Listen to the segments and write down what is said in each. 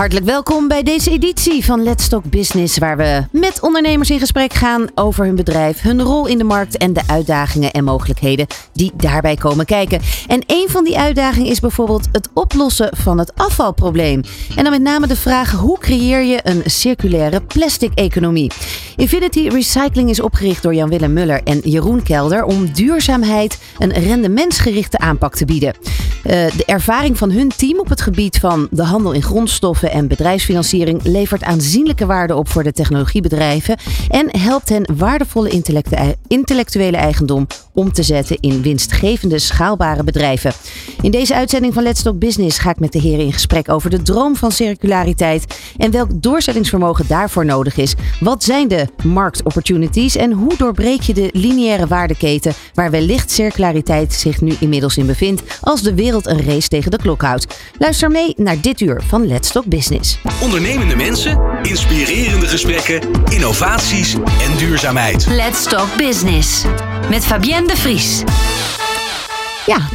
Hartelijk welkom bij deze editie van Let's Talk Business, waar we met ondernemers in gesprek gaan over hun bedrijf, hun rol in de markt en de uitdagingen en mogelijkheden die daarbij komen kijken. En een van die uitdagingen is bijvoorbeeld het oplossen van het afvalprobleem. En dan met name de vraag: hoe creëer je een circulaire plastic-economie? Infinity Recycling is opgericht door Jan-Willem Muller en Jeroen Kelder om duurzaamheid een rendementsgerichte aanpak te bieden. Uh, de ervaring van hun team op het gebied van de handel in grondstoffen en bedrijfsfinanciering levert aanzienlijke waarde op voor de technologiebedrijven en helpt hen waardevolle intellectuele eigendom om te zetten in winstgevende, schaalbare bedrijven. In deze uitzending van Let's Talk Business ga ik met de heren in gesprek over de droom van circulariteit en welk doorzettingsvermogen daarvoor nodig is. Wat zijn de marktopportunities en hoe doorbreek je de lineaire waardeketen waar wellicht circulariteit zich nu inmiddels in bevindt als de wereld een race tegen de klok houdt? Luister mee naar dit uur van Let's Talk Business. Ondernemende mensen, inspirerende gesprekken, innovaties en duurzaamheid. Let's Talk Business met Fabienne de Vries. Ja,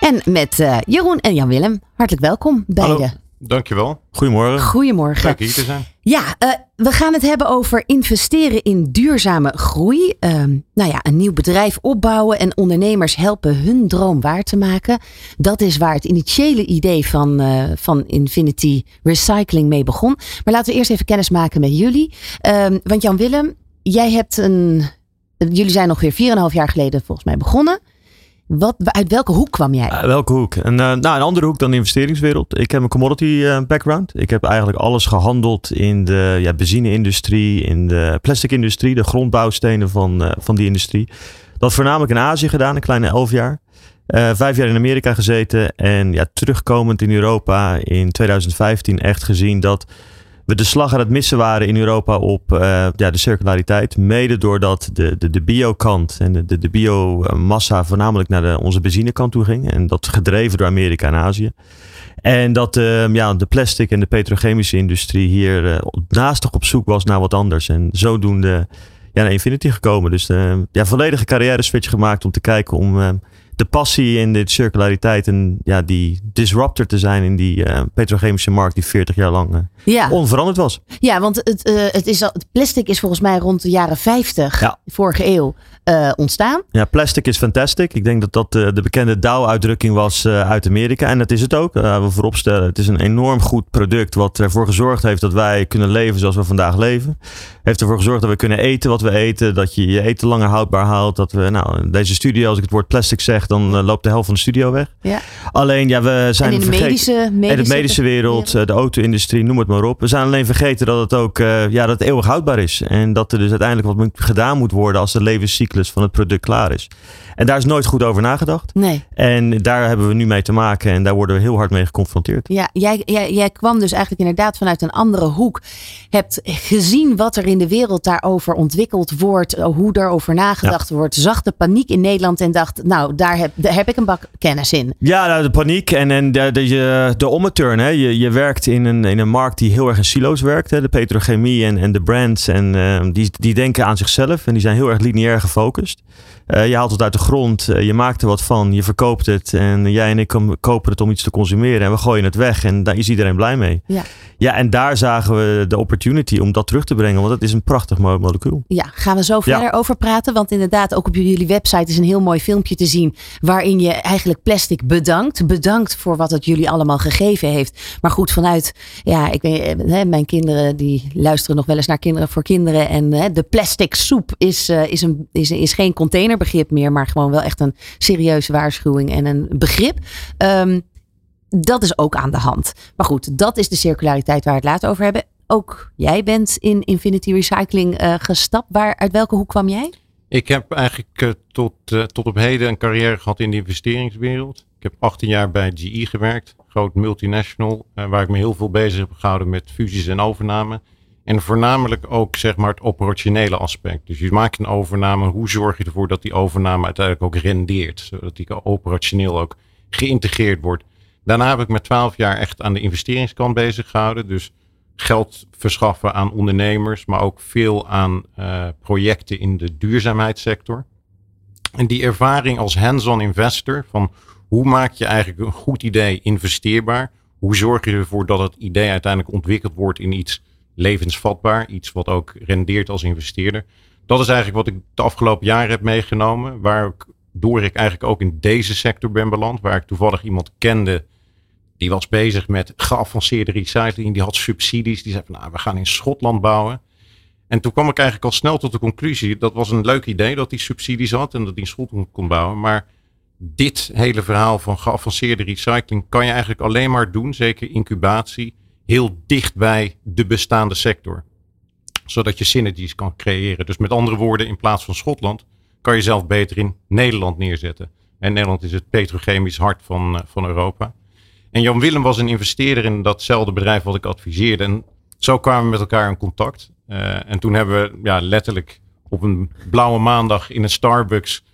en met uh, Jeroen en Jan-Willem. Hartelijk welkom beiden. Hallo. Dankjewel. Goedemorgen. Goedemorgen. Leuk hier te zijn. Ja, uh, we gaan het hebben over investeren in duurzame groei. Uh, nou ja, een nieuw bedrijf opbouwen en ondernemers helpen hun droom waar te maken. Dat is waar het initiële idee van, uh, van Infinity Recycling mee begon. Maar laten we eerst even kennis maken met jullie. Ehm, want Jan Willem, jij hebt een. Jullie zijn ongeveer 4,5 jaar geleden volgens mij begonnen. Wat, uit welke hoek kwam jij? Uh, welke hoek? Een, uh, nou, een andere hoek dan de investeringswereld. Ik heb een commodity uh, background. Ik heb eigenlijk alles gehandeld in de ja, benzine-industrie, in de plastic-industrie, de grondbouwstenen van, van die industrie. Dat voornamelijk in Azië gedaan, een kleine elf jaar. vijf jaar in Amerika gezeten en ja, terugkomend in Europa in 2015 echt gezien dat we de slag aan het missen waren in Europa op uh, ja, de circulariteit. Mede doordat de, de, de biokant en de, de, de biomassa voornamelijk naar de, onze benzinekant toe ging. En dat gedreven door Amerika en Azië. En dat uh, ja, de plastic en de petrochemische industrie hier uh, naastig op zoek was naar wat anders. En zodoende ja, naar Infinity gekomen. Dus ja, volledige carrière switch gemaakt om te kijken om de passie in de circulariteit en ja, die disruptor te zijn in die uh, petrochemische markt die 40 jaar lang uh, ja. onveranderd was. Ja, want het, uh, het, is al, het plastic is volgens mij rond de jaren 50, ja. vorige eeuw, ontstaan. Ja, plastic is fantastic. Ik denk dat dat de bekende Dow-uitdrukking was uit Amerika. En dat is het ook. we vooropstellen, het is een enorm goed product wat ervoor gezorgd heeft dat wij kunnen leven zoals we vandaag leven. Heeft ervoor gezorgd dat we kunnen eten wat we eten, dat je je eten langer houdbaar houdt. Dat we, nou, deze studio, als ik het woord plastic zeg, dan uh, loopt de helft van de studio weg. Ja. Alleen, ja, we zijn en in de medische, medische, en de medische wereld, uh, de auto-industrie, noem het maar op. We zijn alleen vergeten dat het ook uh, ja, dat het eeuwig houdbaar is. En dat er dus uiteindelijk wat gedaan moet worden als de levenscyclus van het product klaar is. En daar is nooit goed over nagedacht. Nee. En daar hebben we nu mee te maken en daar worden we heel hard mee geconfronteerd. Ja, jij, jij, jij kwam dus eigenlijk inderdaad vanuit een andere hoek. Hebt gezien wat er in de wereld daarover ontwikkeld wordt, hoe daarover nagedacht ja. wordt. Zag de paniek in Nederland en dacht, nou, daar heb, daar heb ik een bak kennis in. Ja, nou, de paniek en, en de, de, de ommeturn. Hè. Je, je werkt in een, in een markt die heel erg in silo's werkt. Hè. De petrochemie en, en de brands. En uh, die, die denken aan zichzelf en die zijn heel erg lineair gefocust. Uh, je haalt het uit de grond, uh, je maakt er wat van, je verkoopt het. En jij en ik kopen het om iets te consumeren. En we gooien het weg en daar is iedereen blij mee. Ja, ja en daar zagen we de opportunity om dat terug te brengen. Want het is een prachtig molecuul. Ja, gaan we zo verder ja. over praten. Want inderdaad, ook op jullie website is een heel mooi filmpje te zien. Waarin je eigenlijk plastic bedankt. Bedankt voor wat het jullie allemaal gegeven heeft. Maar goed, vanuit, ja, ik weet, hè, mijn kinderen die luisteren nog wel eens naar Kinderen voor Kinderen. En de plastic soep is, uh, is, een, is, is geen containerbegrip meer. Maar gewoon wel echt een serieuze waarschuwing en een begrip. Um, dat is ook aan de hand. Maar goed, dat is de circulariteit waar we het later over hebben. Ook jij bent in Infinity Recycling uh, gestapt. Waar, uit welke hoek kwam jij? Ik heb eigenlijk uh, tot, uh, tot op heden een carrière gehad in de investeringswereld. Ik heb 18 jaar bij GE gewerkt, groot multinational, waar ik me heel veel bezig heb gehouden met fusies en overname. En voornamelijk ook zeg maar het operationele aspect. Dus je maakt een overname, hoe zorg je ervoor dat die overname uiteindelijk ook rendeert, zodat die operationeel ook geïntegreerd wordt. Daarna heb ik me twaalf jaar echt aan de investeringskant bezig gehouden. Dus geld verschaffen aan ondernemers, maar ook veel aan uh, projecten in de duurzaamheidssector. En die ervaring als hands-on investor van hoe maak je eigenlijk een goed idee investeerbaar? Hoe zorg je ervoor dat het idee uiteindelijk ontwikkeld wordt in iets levensvatbaar, iets wat ook rendeert als investeerder? Dat is eigenlijk wat ik de afgelopen jaren heb meegenomen, waardoor ik eigenlijk ook in deze sector ben beland, waar ik toevallig iemand kende die was bezig met geavanceerde recycling, die had subsidies, die zei van nou, we gaan in Schotland bouwen. En toen kwam ik eigenlijk al snel tot de conclusie, dat was een leuk idee dat die subsidies had en dat die in Schotland kon bouwen, maar dit hele verhaal van geavanceerde recycling kan je eigenlijk alleen maar doen, zeker incubatie, heel dicht bij de bestaande sector. Zodat je synergies kan creëren. Dus met andere woorden, in plaats van Schotland kan je zelf beter in Nederland neerzetten. En Nederland is het petrochemisch hart van, eh, van Europa. En Jan Willem was een investeerder in datzelfde bedrijf wat ik adviseerde. En zo kwamen we met elkaar in contact. Uh, en toen hebben we ja, letterlijk op een blauwe maandag in een Starbucks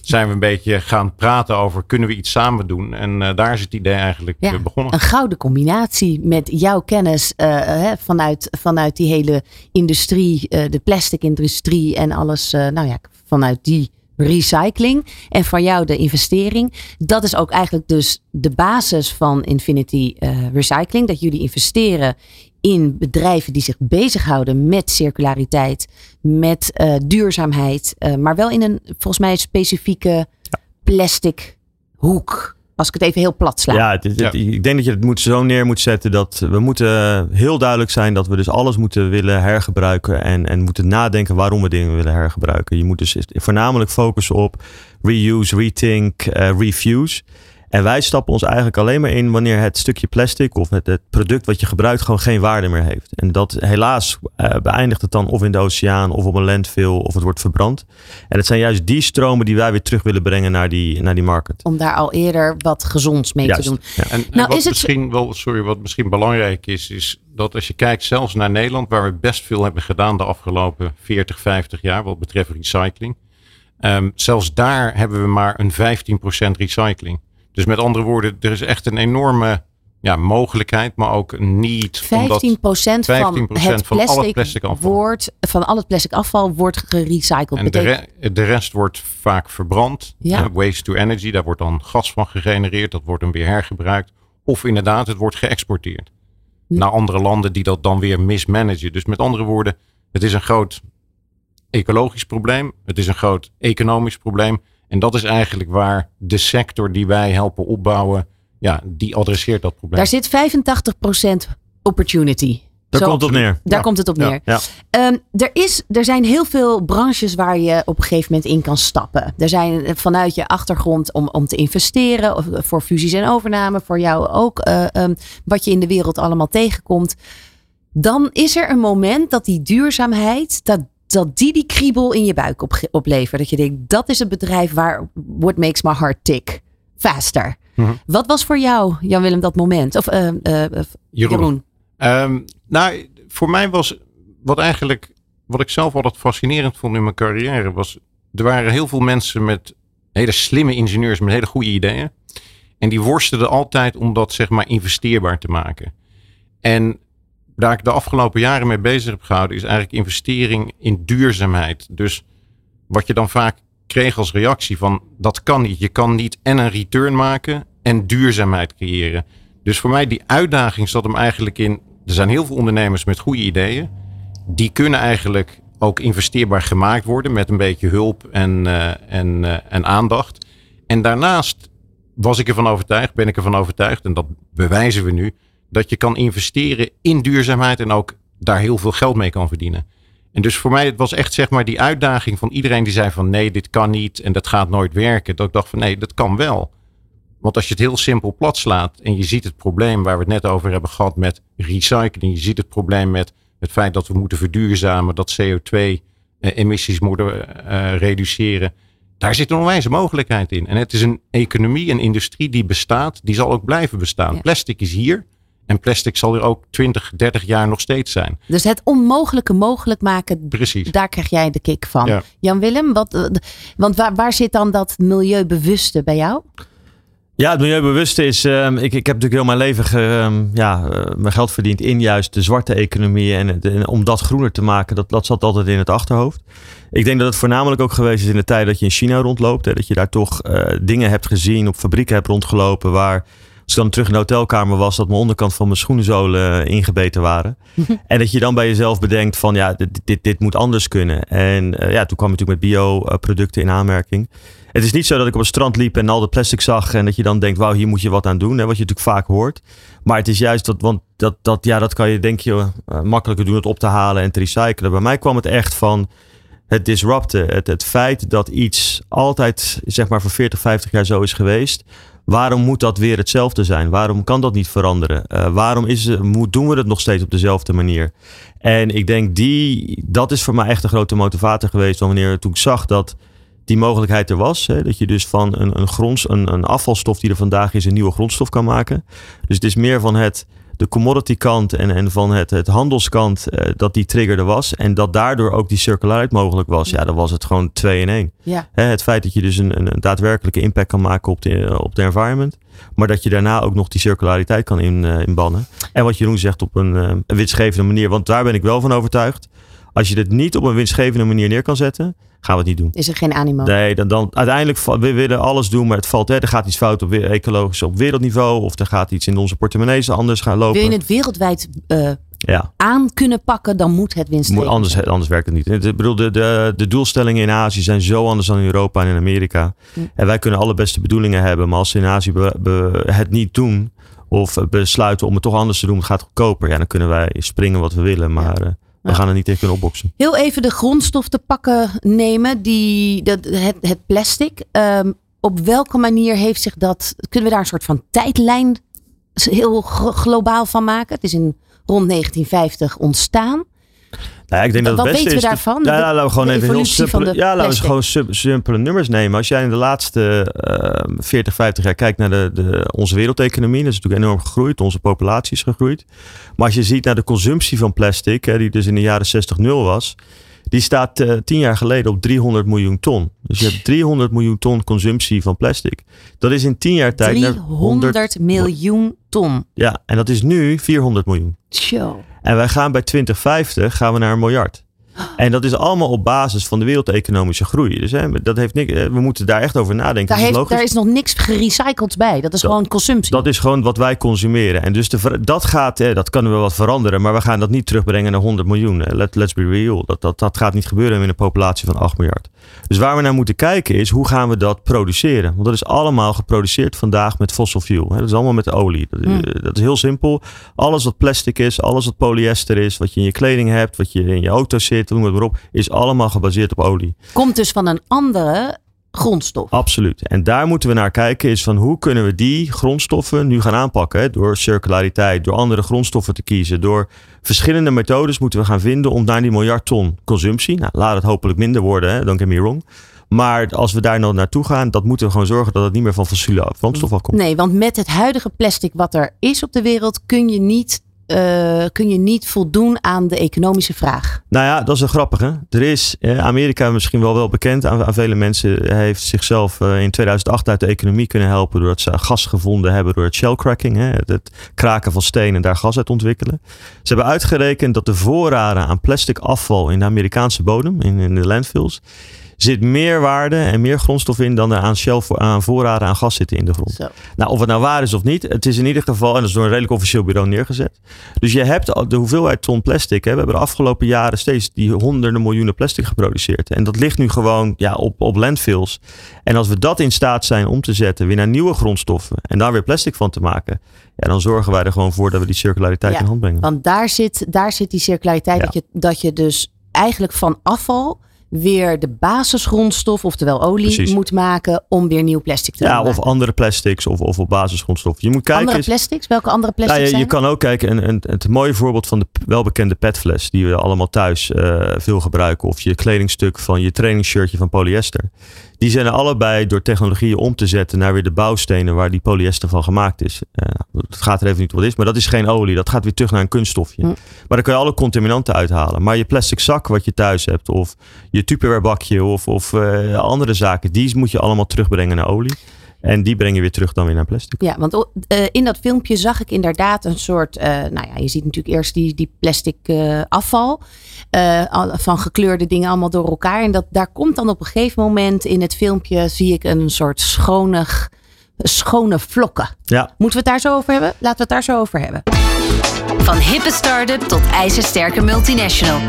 zijn we een beetje gaan praten over kunnen we iets samen doen. En uh, daar is het idee eigenlijk ja, uh, begonnen. Een gouden combinatie met jouw kennis uh, hè, vanuit, vanuit die hele industrie, de plastic industrie en alles, nou ja, vanuit die recycling en van jou de investering. Dat is ook eigenlijk dus de basis van Infinity Recycling. Dat jullie investeren in bedrijven die zich bezighouden met circulariteit, met uh, duurzaamheid, uh, maar wel in een volgens mij specifieke plastic hoek. Als ik het even heel plat sla. Ja, het, het, ja, ik denk dat je het moet zo neer moet zetten dat we moeten heel duidelijk zijn dat we dus alles moeten willen hergebruiken en, en moeten nadenken waarom we dingen willen hergebruiken. Je moet dus voornamelijk focussen op reuse, rethink, uh, refuse. En wij stappen ons eigenlijk alleen maar in wanneer het stukje plastic of het, het product wat je gebruikt gewoon geen waarde meer heeft. En dat helaas uh, beëindigt het dan of in de oceaan of op een landfill of het wordt verbrand. En het zijn juist die stromen die wij weer terug willen brengen naar die, naar die market. Om daar al eerder wat gezonds mee juist, te doen. Ja. En, nou, en wat is misschien het... wel, sorry, wat misschien belangrijk is, is dat als je kijkt zelfs naar Nederland, waar we best veel hebben gedaan de afgelopen 40, 50 jaar wat betreft recycling. Um, zelfs daar hebben we maar een 15% recycling. Dus met andere woorden, er is echt een enorme ja, mogelijkheid, maar ook een need. 15 procent van, het van al het plastic afval. Wordt, van al het plastic afval wordt gerecycled. En de, re de, rest wordt vaak verbrand. Ja. Uh, waste to energy, daar wordt dan gas van gegenereerd. Dat wordt dan weer hergebruikt. Of inderdaad, het wordt geëxporteerd. Hm. Naar andere landen die dat dan weer mismanagen. Dus met andere woorden, het is een groot ecologisch probleem. Het is een groot economisch probleem. En dat is eigenlijk waar de sector die wij helpen opbouwen, ja, die adresseert dat probleem. Daar zit 85% opportunity. Daar Zo, komt het op neer. Daar ja. komt het op neer. Ja. Um, er, is, er zijn heel veel branches waar je op een gegeven moment in kan stappen. Er zijn vanuit je achtergrond om, om te investeren, of voor fusies en overname, voor jou ook, uh, um, wat je in de wereld allemaal tegenkomt. Dan is er een moment dat die duurzaamheid, dat dat die die kriebel in je buik op, oplevert. Dat je denkt, dat is het bedrijf waar what makes my heart tick faster. Mm-hmm. Wat was voor jou, Jan-Willem, dat moment? Of uh, uh, Jeroen? Jeroen. Um, nou, voor mij was wat eigenlijk, wat ik zelf altijd fascinerend vond in mijn carrière, was er waren heel veel mensen met hele slimme ingenieurs met hele goede ideeën. En die worstelden altijd om dat zeg maar investeerbaar te maken. En waar ik de afgelopen jaren mee bezig heb gehouden, is eigenlijk investering in duurzaamheid. Dus wat je dan vaak kreeg als reactie van dat kan niet. Je kan niet en een return maken en duurzaamheid creëren. Dus voor mij die uitdaging zat hem eigenlijk in. Er zijn heel veel ondernemers met goede ideeën. Die kunnen eigenlijk ook investeerbaar gemaakt worden met een beetje hulp en, uh, en, uh, en aandacht. En daarnaast was ik ervan overtuigd, ben ik ervan overtuigd, en dat bewijzen we nu, dat je kan investeren in duurzaamheid en ook daar heel veel geld mee kan verdienen. En dus voor mij het was echt zeg maar die uitdaging van iedereen die zei van nee, dit kan niet en dat gaat nooit werken. Dat ik dacht van nee, dat kan wel. Want als je het heel simpel plat slaat en je ziet het probleem waar we het net over hebben gehad met recycling. Je ziet het probleem met het feit dat we moeten verduurzamen, dat CO2-emissies eh, moeten uh, reduceren. Daar zit een onwijze mogelijkheid in. En het is een economie, een industrie die bestaat, die zal ook blijven bestaan. Ja. Plastic is hier. En plastic zal er ook 20, 30 jaar nog steeds zijn. Dus het onmogelijke mogelijk maken, Precies. daar krijg jij de kick van. Ja. Jan-Willem, wat, want waar, waar zit dan dat milieubewuste bij jou? Ja, het milieubewuste is. Um, ik, ik heb natuurlijk heel mijn leven um, ja, uh, mijn geld verdiend in juist de zwarte economie. En, en, om dat groener te maken, dat, dat zat altijd in het achterhoofd. Ik denk dat het voornamelijk ook geweest is in de tijd dat je in China rondloopt. Hè, dat je daar toch uh, dingen hebt gezien, op fabrieken hebt rondgelopen. Waar als ik dan terug in de hotelkamer was, dat mijn onderkant van mijn schoenenzolen uh, ingebeten waren. en dat je dan bij jezelf bedenkt van ja, dit, dit, dit moet anders kunnen. En ja, toen kwam je natuurlijk met bio-producten in aanmerking. Het is niet zo dat ik op het strand liep en al de plastic zag en dat je dan denkt, wauw, hier moet je wat aan doen. Hè, wat je natuurlijk vaak hoort. Maar het is juist dat, want dat, dat, ja, dat kan je denk je uh, makkelijker doen, het op te halen en te recyclen. Bij mij kwam het echt van het disrupten. Het, het feit dat iets altijd, zeg maar, voor 40, 50 jaar zo is geweest. Waarom moet dat weer hetzelfde zijn? Waarom kan dat niet veranderen? Uh, waarom is, moet, doen we het nog steeds op dezelfde manier? En ik denk, die, dat is voor mij echt een grote motivator geweest. Wanneer toen ik zag dat die mogelijkheid er was. Hè, dat je dus van een, een, gronds, een, een afvalstof die er vandaag is, een nieuwe grondstof kan maken. Dus het is meer van het, de commodity kant en, en van het, het handelskant eh, dat die trigger er was. En dat daardoor ook die circulariteit mogelijk was. Ja, dan was het gewoon twee in één. Ja. Hè, het feit dat je dus een, een, daadwerkelijke impact kan maken op de, op de environment. Maar dat je daarna ook nog die circulariteit kan in, uh, inbannen. En wat Jeroen zegt op een, uh, een winstgevende manier. Want daar ben ik wel van overtuigd. Als je dit niet op een winstgevende manier neer kan zetten gaan we het niet doen. Is er geen animo? Nee, dan, dan uiteindelijk we willen alles doen, maar het valt. Hè, er gaat iets fout op ecologisch op wereldniveau, of er gaat iets in onze portemonnees anders gaan lopen. Wil je het wereldwijd uh, ja. aan kunnen pakken, dan moet het winstgevend moet anders, anders werkt het niet. Ik bedoel, de, de, de doelstellingen in Azië zijn zo anders dan in Europa en in Amerika. Hm. En wij kunnen alle beste bedoelingen hebben, maar als ze in Azië be, be, het niet doen of besluiten om het toch anders te doen, het gaat goedkoper. Ja, dan kunnen wij springen wat we willen, maar. Ja. We gaan er niet tegen kunnen opboksen. Heel even de grondstof te pakken nemen, die, dat, het, het plastic. Um, op welke manier heeft zich dat. Kunnen we daar een soort van tijdlijn heel globaal van maken? Het is in rond 1950 ontstaan. Nou ja, ik denk dat Wat het beste weten we is, daarvan? Ja, laten we gewoon de even heel simpele, de ja, laten we gewoon simpele nummers nemen. Als jij in de laatste uh, 40, 50 jaar kijkt naar de, de, onze wereldeconomie, dat is natuurlijk enorm gegroeid. Onze populatie is gegroeid. Maar als je ziet naar de consumptie van plastic, hè, die dus in de jaren 60 nul was, die staat uh, tien jaar geleden op 300 miljoen ton. Dus je hebt 300 miljoen ton consumptie van plastic. Dat is in tien jaar tijd naar 300 miljoen ton. Ja, en dat is nu 400 miljoen. Show. En wij gaan bij 2050 gaan we naar een miljard. En dat is allemaal op basis van de wereldeconomische groei. Dus hè, dat heeft niks, we moeten daar echt over nadenken. Daar, dat is heeft, logisch. daar is nog niks gerecycled bij. Dat is Dat- gewoon consumptie. Dat is gewoon wat wij consumeren. En dus de, dat gaat, hè, dat kunnen we wat veranderen, maar we gaan dat niet terugbrengen naar 100 miljoen. Let, let's be real. Dat, dat, dat gaat niet gebeuren in een populatie van 8 miljard. Dus waar we naar moeten kijken is, hoe gaan we dat produceren? Want dat is allemaal geproduceerd vandaag met fossil fuel. Hè. Dat is allemaal met olie. Dat, Hmm. dat is heel simpel. Alles wat plastic is, alles wat polyester is, wat je in je kleding hebt, wat je in je auto zit, noem het maar op, is allemaal gebaseerd op olie. Komt dus van een andere grondstof. Absoluut. En daar moeten we naar kijken, is van hoe kunnen we die grondstoffen nu gaan aanpakken? Hè? Door circulariteit, door andere grondstoffen te kiezen, door verschillende methodes moeten we gaan vinden om naar die miljard ton consumptie. Nou, laat het hopelijk minder worden, hè? don't get me wrong. Maar als we daar nou naartoe gaan, dat moeten we gewoon zorgen dat het niet meer van fossiele grondstof afkomt. Nee, want met het huidige plastic wat er is op de wereld kun je niet, eh, kun je niet voldoen aan de economische vraag. Nou ja, dat is een grappige. Er is, Amerika misschien wel wel bekend aan, vele mensen, heeft zichzelf eh, in 2008 uit de economie kunnen helpen doordat ze gas gevonden hebben door het shellcracking, hè, het, kraken van steen en daar gas uit ontwikkelen. Ze hebben uitgerekend dat de voorraden aan plastic afval in de Amerikaanse bodem, in, in de landfills, zit meer waarde en meer grondstof in dan er aan, shell, aan voorraden aan gas zitten in de grond. Zo. Nou, of het nou waar is of niet, het is in ieder geval, en dat is door een redelijk officieel bureau neergezet. Dus je hebt de hoeveelheid ton plastic. Hè, we hebben de afgelopen jaren steeds die honderden miljoenen plastic geproduceerd. En dat ligt nu gewoon ja, op, op landfills. En als we dat in staat zijn om te zetten, weer naar nieuwe grondstoffen en daar weer plastic van te maken, ja, dan zorgen wij er gewoon voor dat we die circulariteit Ja, in hand brengen. Want daar zit, daar zit die circulariteit Ja. dat, je, dat je dus eigenlijk van afval weer de basisgrondstof, oftewel olie, Precies. moet maken om weer nieuw plastic te Ja, maken. of andere plastics of, of op basisgrondstoffen. Je moet kijken. andere plastics? Welke andere Nou, plastics je, kan ook kijken, een, een, het mooie voorbeeld van de welbekende petfles, die we allemaal thuis eh, veel gebruiken, of je kledingstuk van je trainingsshirtje van polyester. Die zijn er allebei door technologieën om te zetten naar weer de bouwstenen waar die polyester van gemaakt is. Eh, het gaat er even niet wat is, maar dat is geen olie. Dat gaat weer terug naar een kunststofje. Hm. Maar dan kun je alle contaminanten uithalen. Maar je plastic zak wat je thuis hebt, of je Tupperware bakje, of, of eh, andere zaken, die moet je allemaal terugbrengen naar olie. En die breng je weer terug dan weer naar plastic. Ja, want uh, in dat filmpje zag ik inderdaad een soort. Uh, nou ja, je ziet natuurlijk eerst die, die plastic uh, afval. van gekleurde dingen allemaal door elkaar. En dat, daar komt dan op een gegeven moment in het filmpje. zie ik een soort schonig, schone vlokken. Ja. Moeten we het daar zo over hebben? Laten we het daar zo over hebben. Van hippe start-up tot ijzersterke multinational.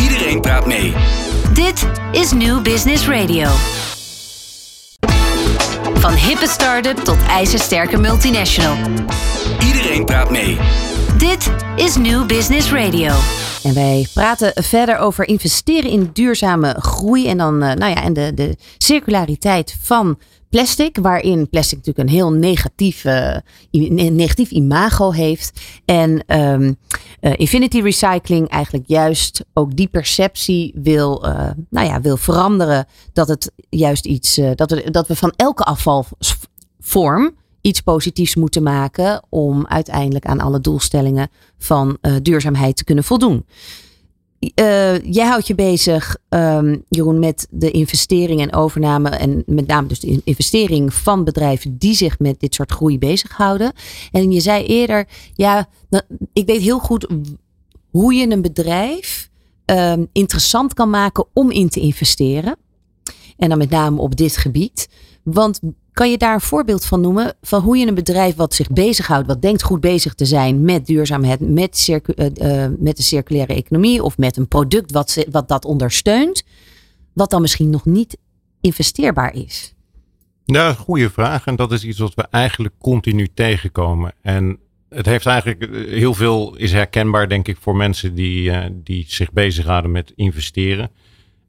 Iedereen praat mee. Dit is New Business Radio. Van hippe start-up tot ijzersterke multinational. Iedereen praat mee. Dit is New Business Radio. En wij praten verder over investeren in duurzame groei en dan, nou ja, en de, de circulariteit van plastic, waarin plastic natuurlijk een heel negatief, negatief imago heeft. En um, uh, Infinity Recycling eigenlijk juist ook die perceptie wil, uh, nou ja, wil veranderen. Dat het juist iets, dat, we, dat we van elke afvalvorm iets positiefs moeten maken om uiteindelijk aan alle doelstellingen van duurzaamheid te kunnen voldoen. Uh, jij houdt je bezig, um, Jeroen, met de investering en overname. En met name dus de investering van bedrijven die zich met dit soort groei bezighouden. En je zei eerder, ja, ik weet heel goed hoe je een bedrijf um, interessant kan maken om in te investeren. En dan met name op dit gebied. Want kan je daar een voorbeeld van noemen van hoe je een bedrijf wat zich bezighoudt, wat denkt goed bezig te zijn met duurzaamheid, met, circu, uh, met de circulaire economie of met een product wat, wat dat ondersteunt, wat dan misschien nog niet investeerbaar is? Ja, goede vraag. En dat is iets wat we eigenlijk continu tegenkomen. En het heeft eigenlijk heel veel is herkenbaar, denk ik, voor mensen die, die zich bezighouden met investeren.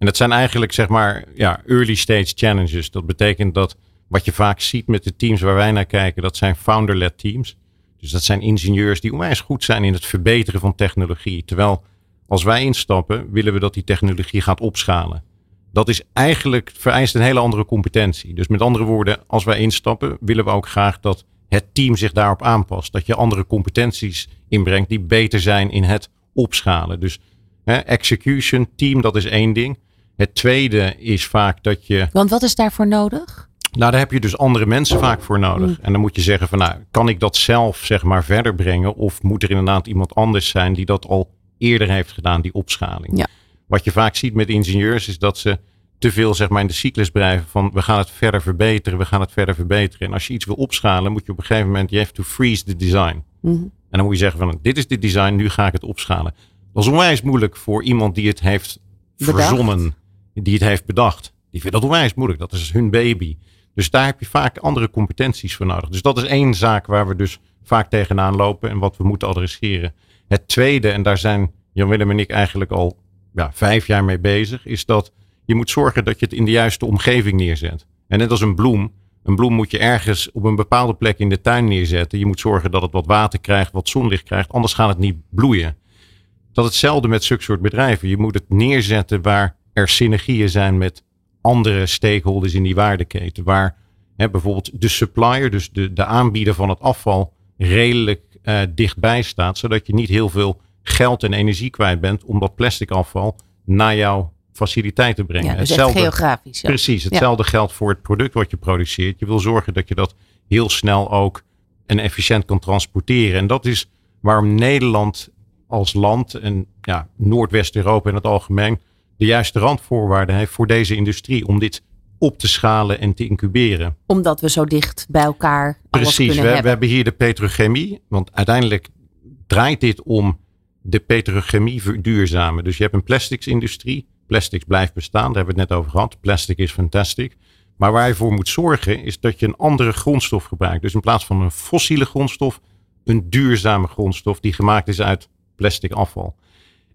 En dat zijn eigenlijk, zeg maar, ja, early stage challenges. Dat betekent dat wat je vaak ziet met de teams waar wij naar kijken, dat zijn founder-led teams. Dus dat zijn ingenieurs die onwijs goed zijn in het verbeteren van technologie. Terwijl als wij instappen, willen we dat die technologie gaat opschalen. Dat is eigenlijk vereist een hele andere competentie. Dus met andere woorden, als wij instappen, willen we ook graag dat het team zich daarop aanpast. Dat je andere competenties inbrengt die beter zijn in het opschalen. Dus hè, execution, team, dat is één ding. Het tweede is vaak dat je. Want wat is daarvoor nodig? Nou, daar heb je dus andere mensen vaak voor nodig. Mm. En dan moet je zeggen van nou, kan ik dat zelf zeg maar verder brengen? Of moet er inderdaad iemand anders zijn die dat al eerder heeft gedaan, die opschaling? Ja. Wat je vaak ziet met ingenieurs is dat ze te veel zeg maar in de cyclus blijven van we gaan het verder verbeteren, we gaan het verder verbeteren. En als je iets wil opschalen, moet je op een gegeven moment, je have to freeze the design. Mm. En dan moet je zeggen van dit is dit design, nu ga ik het opschalen. Dat is onwijs moeilijk voor iemand die het heeft Bedacht. verzonnen, die het heeft bedacht. Die vindt dat onwijs moeilijk, dat is hun baby. Dus daar heb je vaak andere competenties voor nodig. Dus dat is één zaak waar we dus vaak tegenaan lopen en wat we moeten adresseren. Het tweede, en daar zijn Jan Willem en ik eigenlijk al ja, vijf jaar mee bezig, is dat je moet zorgen dat je het in de juiste omgeving neerzet. En net als een bloem. Een bloem moet je ergens op een bepaalde plek in de tuin neerzetten. Je moet zorgen dat het wat water krijgt, wat zonlicht krijgt, anders gaat het niet bloeien. Dat hetzelfde met zulke soort bedrijven. Je moet het neerzetten waar er synergieën zijn met andere stakeholders in die waardeketen. Waar hè, bijvoorbeeld de supplier, dus de, de aanbieder van het afval, redelijk uh, dichtbij staat. Zodat je niet heel veel geld en energie kwijt bent om dat plastic afval naar jouw faciliteit te brengen. Ja, dus hetzelfde, geografisch. Ja. Precies, hetzelfde ja. geldt voor het product wat je produceert. Je wil zorgen dat je dat heel snel ook en efficiënt kan transporteren. En dat is waarom Nederland als land en ja, Noordwest-Europa in het algemeen de juiste randvoorwaarden heeft voor deze industrie om dit op te schalen en te incuberen. Omdat we zo dicht bij elkaar Precies, alles we, hebben. we hebben hier de petrochemie, want uiteindelijk draait dit om de petrochemie verduurzamen. Dus je hebt een plasticsindustrie. Plastics blijft bestaan, daar hebben we het net over gehad. Plastic is fantastic. Maar waar je voor moet zorgen is dat je een andere grondstof gebruikt. Dus in plaats van een fossiele grondstof, een duurzame grondstof die gemaakt is uit plastic afval.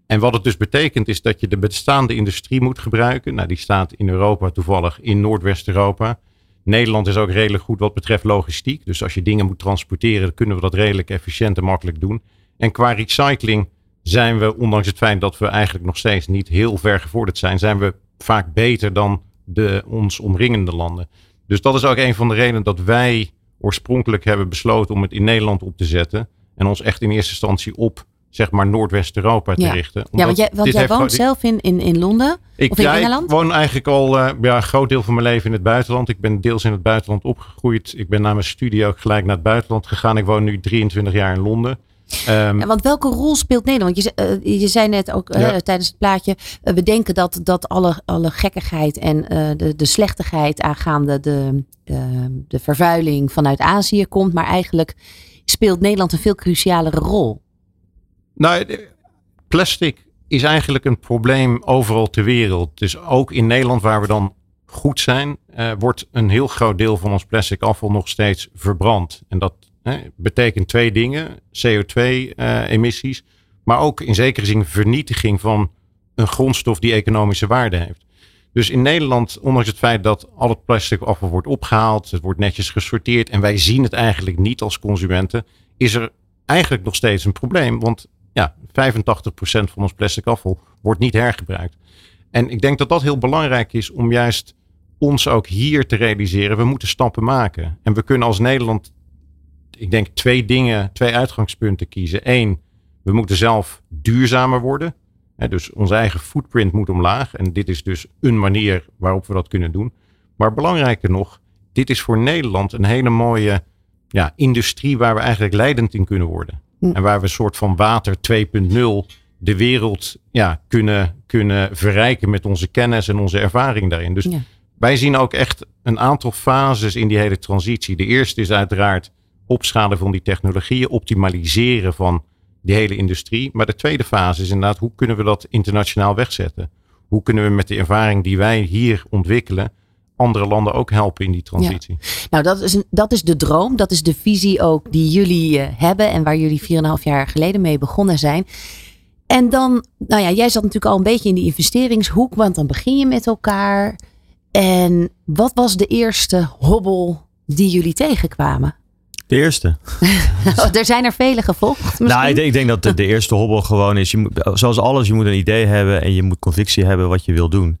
En wat het dus betekent is dat je de bestaande industrie moet gebruiken. Nou, die staat in Europa toevallig in Noordwest-Europa. Nederland is ook redelijk goed wat betreft logistiek. Dus als je dingen moet transporteren, kunnen we dat redelijk efficiënt en makkelijk doen. En qua recycling zijn we, ondanks het feit dat we eigenlijk nog steeds niet heel ver gevorderd zijn, zijn we vaak beter dan de ons omringende landen. Dus dat is ook een van de redenen dat wij oorspronkelijk hebben besloten om het in Nederland op te zetten. En ons echt in eerste instantie op zeg maar Noordwest-Europa te Ja. richten. Ja, want jij, want woont zelf in, in, in Londen ik, of in ja, ik woon eigenlijk al eh, ja, een groot deel van mijn leven in het buitenland. Ik ben deels in het buitenland opgegroeid. Ik ben na mijn studie ook gelijk naar het buitenland gegaan. Ik woon nu 23 jaar in Londen. Ehm, Ja, want welke rol speelt Nederland? Want je, eh, je zei net ook eh, tijdens het plaatje, we denken dat, dat alle, alle gekkigheid en de, de slechtigheid aangaande de, eh, de vervuiling vanuit Azië komt. Maar eigenlijk speelt Nederland een veel crucialere rol. Nou, de- plastic is eigenlijk een probleem overal ter wereld. Dus ook in Nederland, waar we dan goed zijn, eh, wordt een heel groot deel van ons plastic afval nog steeds verbrand. En dat eh, betekent twee dingen: CO2-emissies, maar ook in zekere zin vernietiging van een grondstof die economische waarde heeft. Dus in Nederland, ondanks het feit dat al het plastic afval wordt opgehaald, het wordt netjes gesorteerd en wij zien het eigenlijk niet als consumenten, is er eigenlijk nog steeds een probleem. Want ja, 85% van ons plastic afval wordt niet hergebruikt. En ik denk dat dat heel belangrijk is om juist ons ook hier te realiseren. We moeten stappen maken. En we kunnen als Nederland, ik denk, twee dingen, twee uitgangspunten kiezen. Eén, we moeten zelf duurzamer worden. Dus onze eigen footprint moet omlaag. En dit is dus een manier waarop we dat kunnen doen. Maar belangrijker nog, dit is voor Nederland een hele mooie ja, industrie waar we eigenlijk leidend in kunnen worden. Hm. En waar we een soort van water 2.0 de wereld ja, kunnen, kunnen verrijken met onze kennis en onze ervaring daarin. Dus Ja. wij zien ook echt een aantal fases in die hele transitie. De eerste is uiteraard opschalen van die technologieën, optimaliseren van die hele industrie. Maar de tweede fase is inderdaad, hoe kunnen we dat internationaal wegzetten? Hoe kunnen we met de ervaring die wij hier ontwikkelen, andere landen ook helpen in die transitie? Nou, dat is, een, dat is de droom. Dat is de visie ook die jullie eh, hebben en waar jullie 4,5 jaar geleden mee begonnen zijn. En dan, nou ja, jij zat natuurlijk al een beetje in die investeringshoek, want dan begin je met elkaar. En wat was de eerste hobbel die jullie tegenkwamen? De eerste. Oh, er zijn er vele gevolgd. Misschien? Nou, ik denk, ik denk dat de, de eerste hobbel gewoon is, je moet, zoals alles, je moet een idee hebben en je moet convictie hebben wat je wil doen.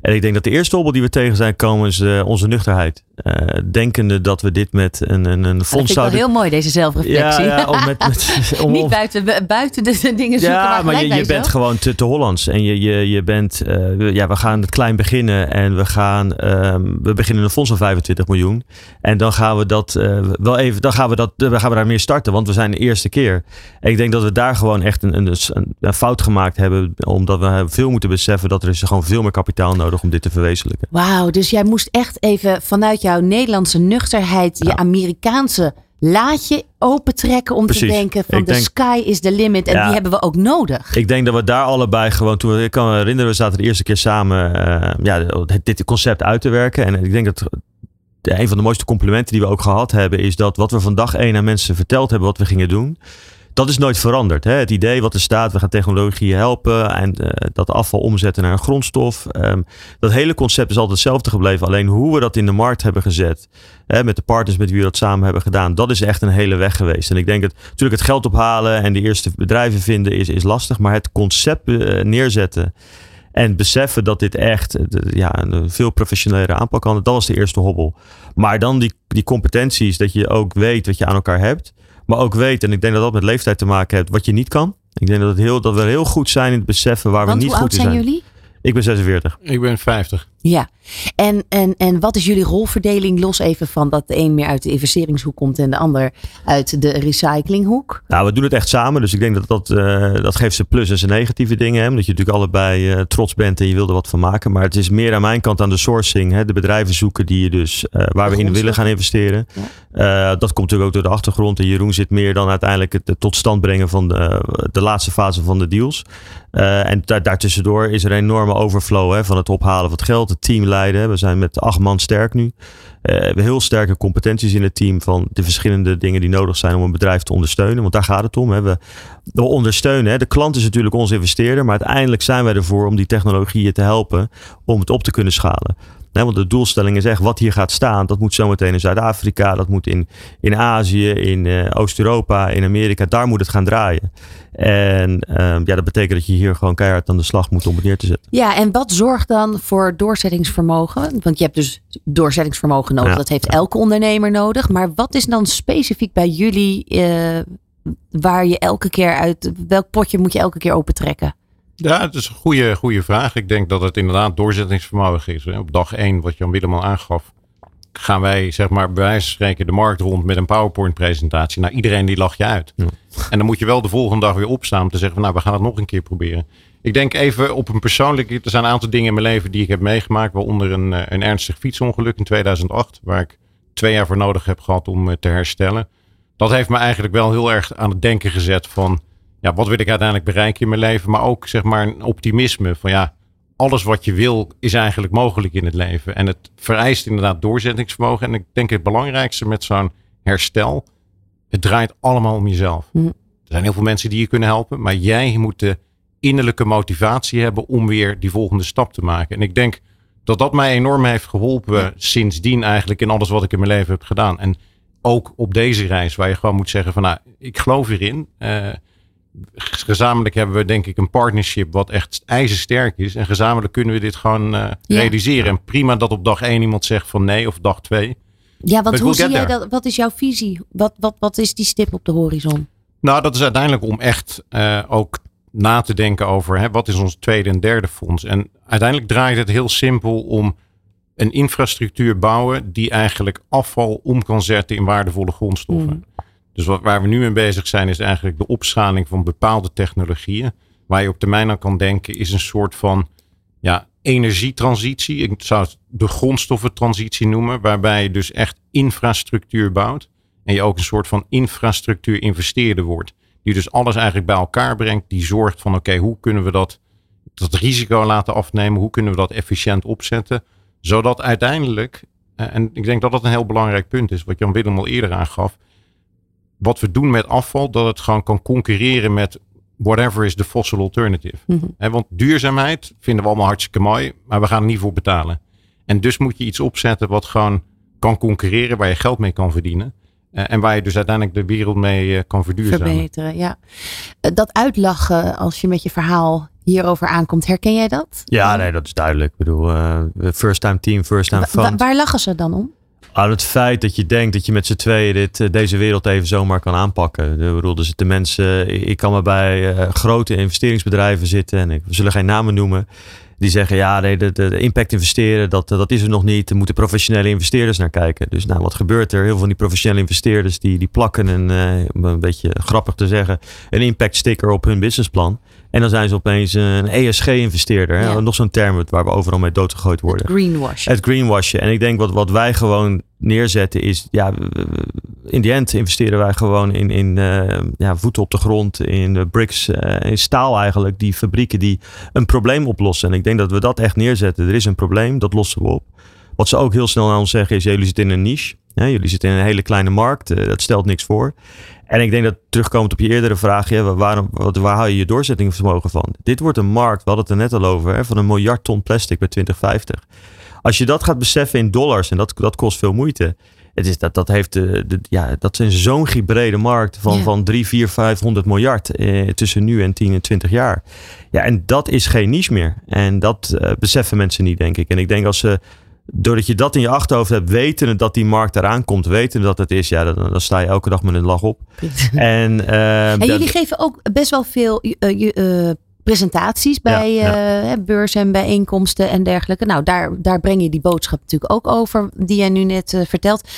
En ik denk dat de eerste hobbel die we tegen zijn komen is eh, onze nuchterheid. Eh, denkende dat we dit met een, een, een dat vind fonds wel zouden... heel mooi, deze zelfreflectie. ja, ja, om met, met, om, Niet buiten, buiten de dingen zoeken, ja, maar je, bent gewoon te, te Hollands. En je, je, je bent, eh, ja, we gaan het klein beginnen en we gaan, ehm, we beginnen een fonds van 25 miljoen. En dan gaan we dat wel even, dan gaan we dat, dan gaan we daar meer starten, want we zijn de eerste keer. En ik denk dat we daar gewoon echt een, een, een, een fout gemaakt hebben, omdat we veel moeten beseffen dat er is gewoon veel meer kapitaal nodig om dit te verwezenlijken. Wauw, dus jij moest echt even vanuit jouw Nederlandse nuchterheid je. Amerikaanse laadje opentrekken om te denken van denk- sky is the limit. En Ja. die hebben we ook nodig. Ik denk dat we daar allebei gewoon, toen ik kan me herinneren, we zaten de eerste keer samen eh, ja, dit concept uit te werken. En ik denk dat de, een van de mooiste complimenten die we ook gehad hebben, is dat wat we van dag één aan mensen verteld hebben wat we gingen doen. Dat is nooit veranderd. Hè? Het idee wat er staat, we gaan technologieën helpen en eh, dat afval omzetten naar een grondstof. Ehm, dat hele concept is altijd hetzelfde gebleven. Alleen hoe we dat in de markt hebben gezet, hè, met de partners met wie we dat samen hebben gedaan, dat is echt een hele weg geweest. En ik denk dat natuurlijk het geld ophalen en de eerste bedrijven vinden is, is lastig, maar het concept eh, neerzetten en beseffen dat dit echt eh, ja, een veel professionelere aanpak kan, dat was de eerste hobbel. Maar dan die, die competenties, dat je ook weet wat je aan elkaar hebt. Maar ook weet, en ik denk dat dat met leeftijd te maken heeft, wat je niet kan. Ik denk dat, het heel, dat we heel goed zijn in het beseffen waar Want we niet hoe goed oud in zijn zijn. jullie? Ik ben 46. Ik ben 50. Ja. En, en, en wat is jullie rolverdeling? Los even van dat de een meer uit de investeringshoek komt en de ander uit de recyclinghoek. Nou, we doen het echt samen. Dus ik denk dat dat, eh, dat geeft zijn plus en zijn negatieve dingen. Hè? Omdat je natuurlijk allebei eh, trots bent en je wil er wat van maken. Maar het is meer aan mijn kant aan de sourcing. Hè? De bedrijven zoeken die je dus, eh, waar we in willen gaan investeren. Eh, dat komt natuurlijk ook door de achtergrond. En Jeroen zit meer dan uiteindelijk het, het tot stand brengen van de, de laatste fase van de deals. Eh, en daar, daartussendoor is er een enorme overflow hè, van het ophalen van het geld, het team leiden. We zijn met acht man sterk nu. Eh, we hebben heel sterke competenties in het team van de verschillende dingen die nodig zijn om een bedrijf te ondersteunen. Want daar gaat het om. Hè. We, we ondersteunen. Hè. De klant is natuurlijk onze investeerder, maar uiteindelijk zijn wij ervoor om die technologieën te helpen om het op te kunnen schalen. Want de doelstelling is echt wat hier gaat staan. Dat moet zometeen in Zuid-Afrika, dat moet in, in Azië, in eh, Oost-Europa, in Amerika. Daar moet het gaan draaien. En ehm, ja, dat betekent dat je hier gewoon keihard aan de slag moet om het neer te zetten. Ja, en wat zorgt dan voor doorzettingsvermogen? Want je hebt dus doorzettingsvermogen nodig. Ja, dat heeft elke ondernemer nodig. Maar wat is dan specifiek bij jullie eh, waar je elke keer uit, welk potje moet je elke keer opentrekken? Ja, het is een goede, goede vraag. Ik denk dat het inderdaad doorzettingsvermogen is. Op dag één, wat Jan Willem al aangaf, gaan wij zeg maar bij wijze van spreken de markt rond met een PowerPoint presentatie. Nou, iedereen die lacht je uit. Ja. En dan moet je wel de volgende dag weer opstaan om te zeggen van nou, we gaan het nog een keer proberen. Ik denk even op een persoonlijk, er zijn een aantal dingen in mijn leven die ik heb meegemaakt, waaronder een, eh, een ernstig fietsongeluk in 2008, waar ik twee jaar voor nodig heb gehad om eh, te herstellen. Dat heeft me eigenlijk wel heel erg aan het denken gezet van, ja, wat wil ik uiteindelijk bereiken in mijn leven? Maar ook zeg maar een optimisme van ja, alles wat je wil is eigenlijk mogelijk in het leven. En het vereist inderdaad doorzettingsvermogen. En ik denk het belangrijkste met zo'n herstel, het draait allemaal om jezelf. Hm. Er zijn heel veel mensen die je kunnen helpen, maar jij moet de innerlijke motivatie hebben om weer die volgende stap te maken. En ik denk dat dat mij enorm heeft geholpen sindsdien eigenlijk in alles wat ik in mijn leven heb gedaan. En ook op deze reis waar je gewoon moet zeggen van nou, ik geloof hierin. Eh, gezamenlijk hebben we denk ik een partnership wat echt ijzersterk is. En gezamenlijk kunnen we dit gewoon eh, Ja. realiseren. En prima dat op dag één iemand zegt van nee of dag twee. Ja, want But hoe zie jij dat? Wat is jouw visie? Wat, wat, wat is die stip op de horizon? Nou, dat is uiteindelijk om echt eh, ook na te denken over hè, wat is ons tweede en derde fonds. En uiteindelijk draait het heel simpel om een infrastructuur bouwen die eigenlijk afval om kan zetten in waardevolle grondstoffen. Mm. Dus waar we nu mee bezig zijn is eigenlijk de opschaling van bepaalde technologieën. Waar je op termijn aan kan denken is een soort van ja, energietransitie. Ik zou het de grondstoffentransitie noemen. Waarbij je dus echt infrastructuur bouwt. En je ook een soort van infrastructuur investeerder wordt. Die dus alles eigenlijk bij elkaar brengt. Die zorgt van oké, hoe kunnen we dat, dat risico laten afnemen? Hoe kunnen we dat efficiënt opzetten? Zodat uiteindelijk, eh, en ik denk dat dat een heel belangrijk punt is. Wat Jan Willem al eerder aangaf. Wat we doen met afval, dat het gewoon kan concurreren met whatever is the fossil alternative. Hè, want duurzaamheid vinden we allemaal hartstikke mooi, maar we gaan er niet voor betalen. En dus moet je iets opzetten wat gewoon kan concurreren, waar je geld mee kan verdienen. Eh, en waar je dus uiteindelijk de wereld mee eh, kan verduurzamen. Verbeteren, ja. Eh, Dat uitlachen als je met je verhaal hierover aankomt, herken jij dat? Ja, nee, dat is duidelijk. Ik bedoel, eh, first time team, first time Wa- wa- fun. waar lachen ze dan om? Aan het feit dat je denkt dat je met z'n tweeën dit, eh, deze wereld even zomaar kan aanpakken. Ik bedoel, zitten mensen, ik kan maar bij eh, grote investeringsbedrijven zitten en ik, we zullen geen namen noemen. Die zeggen, ja, nee, de, de, de impact investeren, dat, dat is er nog niet. Er moeten professionele investeerders naar kijken. Dus nou, wat gebeurt er? Heel veel van die professionele investeerders, die, die plakken een, eh, een beetje grappig te zeggen, een impact sticker op hun businessplan. En dan zijn ze opeens een ESG-investeerder. Ja. Nog zo'n term waar we overal mee doodgegooid worden. Greenwash. Het greenwashen. En ik denk wat, wat wij gewoon neerzetten is, ja, in die end investeren wij gewoon in, in eh, ja, voeten op de grond, in bricks, eh, in staal eigenlijk, die fabrieken die een probleem oplossen. En ik denk dat we dat echt neerzetten. Er is een probleem, dat lossen we op. Wat ze ook heel snel aan ons zeggen is, ja, jullie zitten in een niche. Ja, jullie zitten in een hele kleine markt, eh, dat stelt niks voor. En ik denk dat terugkomend op je eerdere vraag, ja, waarom, wat, waar haal je je doorzettingsvermogen van? Dit wordt een markt, we hadden het er net al over, hè, van een miljard ton plastic bij 2050. Als je dat gaat beseffen in dollars, en dat, dat kost veel moeite. Het is dat, dat, heeft de, de, ja, dat is een zo'n brede markt van, Ja. van 3, 4, 500 miljard eh, tussen nu en 10 en 20 jaar. Ja, en dat is geen niche meer. En dat eh, beseffen mensen niet, denk ik. En ik denk als ze, doordat je dat in je achterhoofd hebt, weten dat die markt eraan komt, weten dat het is, ja, dan, dan sta je elke dag met een lach op. En, eh, En jullie geven ook best wel veel eh, eh, presentaties bij Ja, ja. eh, beurzen en bijeenkomsten en dergelijke. Nou, daar, daar breng je die boodschap natuurlijk ook over, die jij nu net vertelt.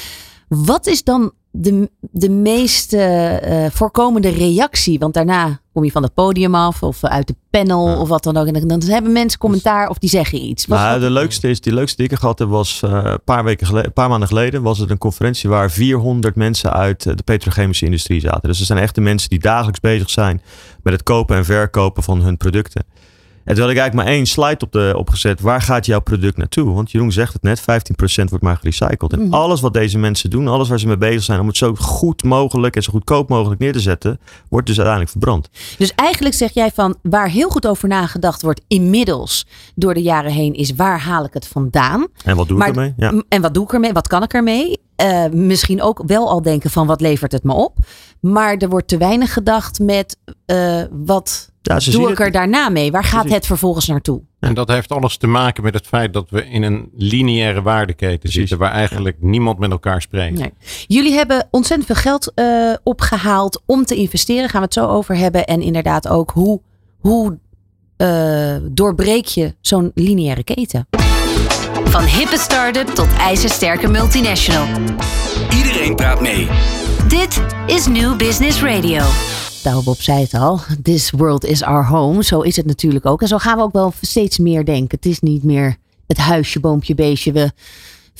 Wat is dan de, de meest eh, voorkomende reactie? Want daarna kom je van het podium af of uit de panel Ja. of wat dan ook. En dan, hebben mensen commentaar of die zeggen iets. Nou, de leukste is, die leukste die ik gehad heb was eh, een paar, weken geleden, een paar maanden geleden was het een conferentie waar 400 mensen uit eh, de petrochemische industrie zaten. Dus er zijn echte mensen die dagelijks bezig zijn met het kopen en verkopen van hun producten. En toen had ik eigenlijk maar één slide op de, opgezet. Waar gaat jouw product naartoe? Want Jeroen zegt het net, 15% wordt maar gerecycled. En Mhm. alles wat deze mensen doen, alles waar ze mee bezig zijn om het zo goed mogelijk en zo goedkoop mogelijk neer te zetten, wordt dus uiteindelijk verbrand. Dus eigenlijk zeg jij van waar heel goed over nagedacht wordt inmiddels door de jaren heen is waar haal ik het vandaan? En wat doe Maar- ik ermee? Ja. En wat doe ik ermee? Wat kan ik ermee? Eh, misschien ook wel al denken van wat levert het me op. Maar er wordt te weinig gedacht met uh, wat Ja, doe ik het- er daarna mee? Waar gaat het vervolgens naartoe? En dat heeft alles te maken met het feit dat we in een lineaire waardeketen zitten. Waar eigenlijk niemand met elkaar spreekt. Nee. Jullie hebben ontzettend veel geld eh, opgehaald om te investeren. Gaan we het zo over hebben. En inderdaad ook hoe, hoe eh, doorbreek je zo'n lineaire keten? Van hippe start-up tot ijzersterke multinational. Iedereen praat mee. Dit is New Business Radio. Nou, Bob zei het al. This world is our home. Zo is het natuurlijk ook. En zo gaan we ook wel steeds meer denken. Het is niet meer het huisje, boompje, beestje. We,